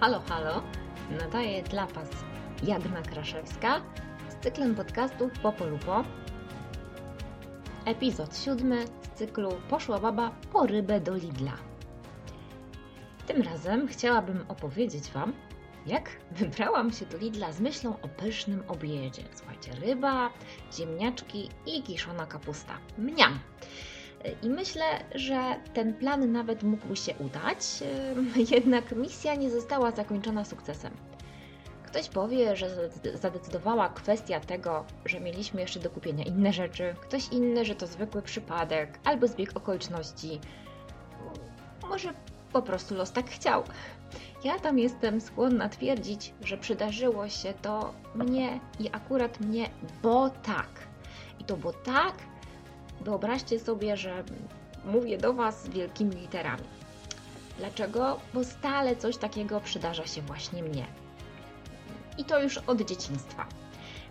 Halo, halo, nadaje dla Was Jagna Kraszewska z cyklem podcastów Popo Lupo. Epizod siódmy z cyklu Poszła baba po rybę do Lidla. Tym razem chciałabym opowiedzieć Wam, jak wybrałam się do Lidla z myślą o pysznym obiedzie. Słuchajcie, ryba, ziemniaczki i kiszona kapusta. Mniam! I myślę, że ten plan nawet mógł się udać, jednak misja nie została zakończona sukcesem. Ktoś powie, że zadecydowała kwestia tego, że mieliśmy jeszcze do kupienia inne rzeczy, ktoś inny, że to zwykły przypadek albo zbieg okoliczności. Może po prostu los tak chciał. Ja tam jestem skłonna twierdzić, że przydarzyło się to mnie i akurat mnie, bo tak. I to bo tak Wyobraźcie sobie, że mówię do Was wielkimi literami. Dlaczego? Bo stale coś takiego przydarza się właśnie mnie. I to już od dzieciństwa.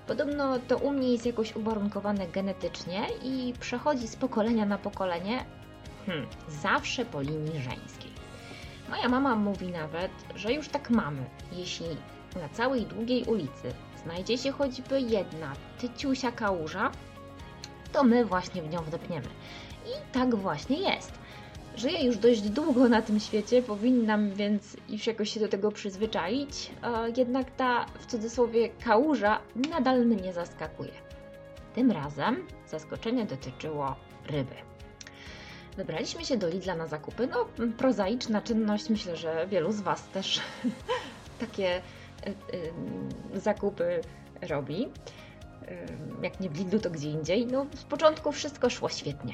Podobno to u mnie jest jakoś uwarunkowane genetycznie i przechodzi z pokolenia na pokolenie, hmm, zawsze po linii żeńskiej. Moja mama mówi nawet, że już tak mamy, jeśli na całej długiej ulicy znajdzie się choćby jedna tyciusia kałuża, to my właśnie w nią wdepniemy. I tak właśnie jest. Żyję już dość długo na tym świecie, powinnam więc już jakoś się do tego przyzwyczaić, jednak ta w cudzysłowie kałuża nadal mnie zaskakuje. Tym razem zaskoczenie dotyczyło ryby. Wybraliśmy się do Lidla na zakupy. No, prozaiczna czynność, myślę, że wielu z Was też takie y, y, zakupy robi jak nie w Lidlu, to gdzie indziej. No, z początku wszystko szło świetnie.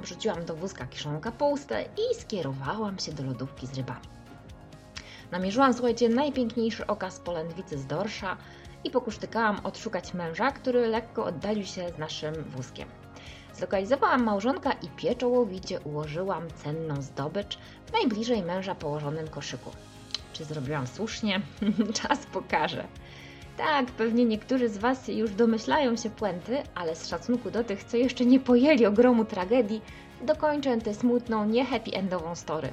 Wrzuciłam do wózka kiszoną kapustę i skierowałam się do lodówki z rybami. Namierzyłam, słuchajcie, najpiękniejszy okaz polędwicy z dorsza i pokusztykałam odszukać męża, który lekko oddalił się z naszym wózkiem. Zlokalizowałam małżonka i pieczołowicie ułożyłam cenną zdobycz w najbliżej męża położonym koszyku. Czy zrobiłam słusznie? Czas pokaże. Tak, pewnie niektórzy z Was już domyślają się puenty, ale z szacunku do tych, co jeszcze nie pojęli ogromu tragedii, dokończę tę smutną, nie happy endową story.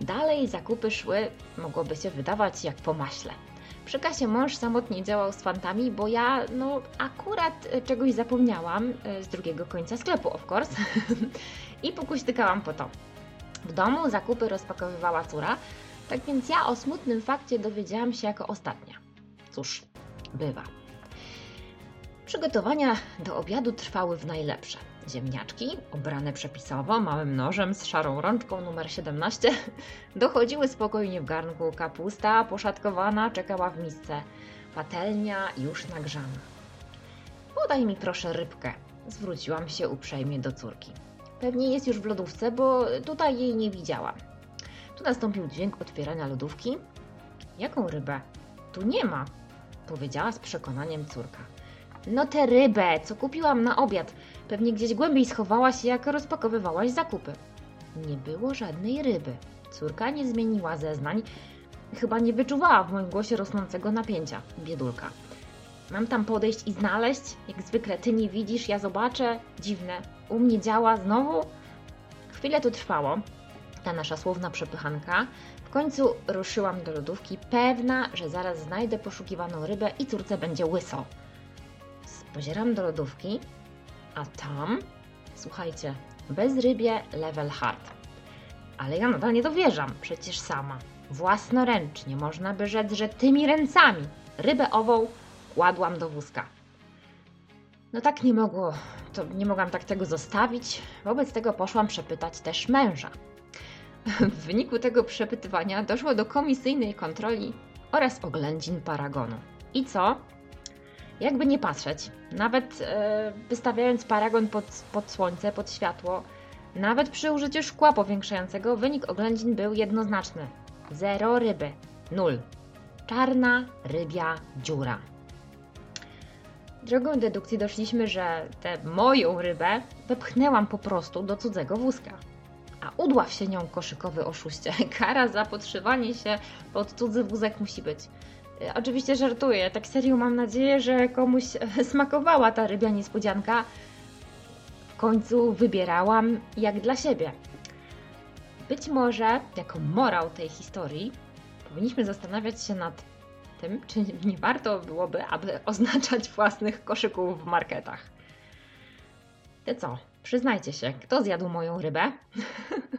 Dalej zakupy szły, mogłoby się wydawać, jak po maśle. Przy kasie mąż samotnie działał z fantami, bo ja, no, akurat czegoś zapomniałam e, z drugiego końca sklepu, of course, i pokuśtykałam po to. W domu zakupy rozpakowywała córa, tak więc ja o smutnym fakcie dowiedziałam się jako ostatnia. Cóż, bywa. Przygotowania do obiadu trwały w najlepsze. Ziemniaczki, obrane przepisowo, małym nożem z szarą rączką numer 17, dochodziły spokojnie w garnku. Kapusta poszatkowana czekała w misce. Patelnia już nagrzana. Podaj mi proszę rybkę, zwróciłam się uprzejmie do córki. Pewnie jest już w lodówce, bo tutaj jej nie widziałam. Tu nastąpił dźwięk otwierania lodówki. Jaką rybę? Tu nie ma, powiedziała z przekonaniem córka. No tę rybę, co kupiłam na obiad. Pewnie gdzieś głębiej schowała się, jak rozpakowywałaś zakupy. Nie było żadnej ryby. Córka nie zmieniła zeznań. Chyba nie wyczuwała w moim głosie rosnącego napięcia. Biedulka. Mam tam podejść i znaleźć? Jak zwykle ty nie widzisz, ja zobaczę. Dziwne. U mnie działa znowu? Chwilę to trwało. Ta nasza słowna przepychanka. Końcu ruszyłam do lodówki, pewna, że zaraz znajdę poszukiwaną rybę i córce będzie łyso. Spozieram do lodówki, a tam, słuchajcie, bez rybie level hard. Ale ja nadal nie dowierzam, przecież sama, własnoręcznie, można by rzec, że tymi ręcami rybę ową kładłam do wózka. No tak nie mogło, to nie mogłam tak tego zostawić, wobec tego poszłam przepytać też męża. W wyniku tego przepytywania doszło do komisyjnej kontroli oraz oględzin paragonu. I co? Jakby nie patrzeć, nawet e, wystawiając paragon pod, pod słońce, pod światło, nawet przy użyciu szkła powiększającego, wynik oględzin był jednoznaczny. Zero ryby. Nul. Czarna rybia dziura. Drogą dedukcji doszliśmy, że tę moją rybę wepchnęłam po prostu do cudzego wózka a udław się nią koszykowy oszuście. Kara za podszywanie się pod cudzy wózek musi być. E, oczywiście żartuję, tak serio mam nadzieję, że komuś smakowała ta rybia niespodzianka. W końcu wybierałam jak dla siebie. Być może, jako morał tej historii, powinniśmy zastanawiać się nad tym, czy nie warto byłoby, aby oznaczać własnych koszyków w marketach. Ty co? Przyznajcie się, kto zjadł moją rybę?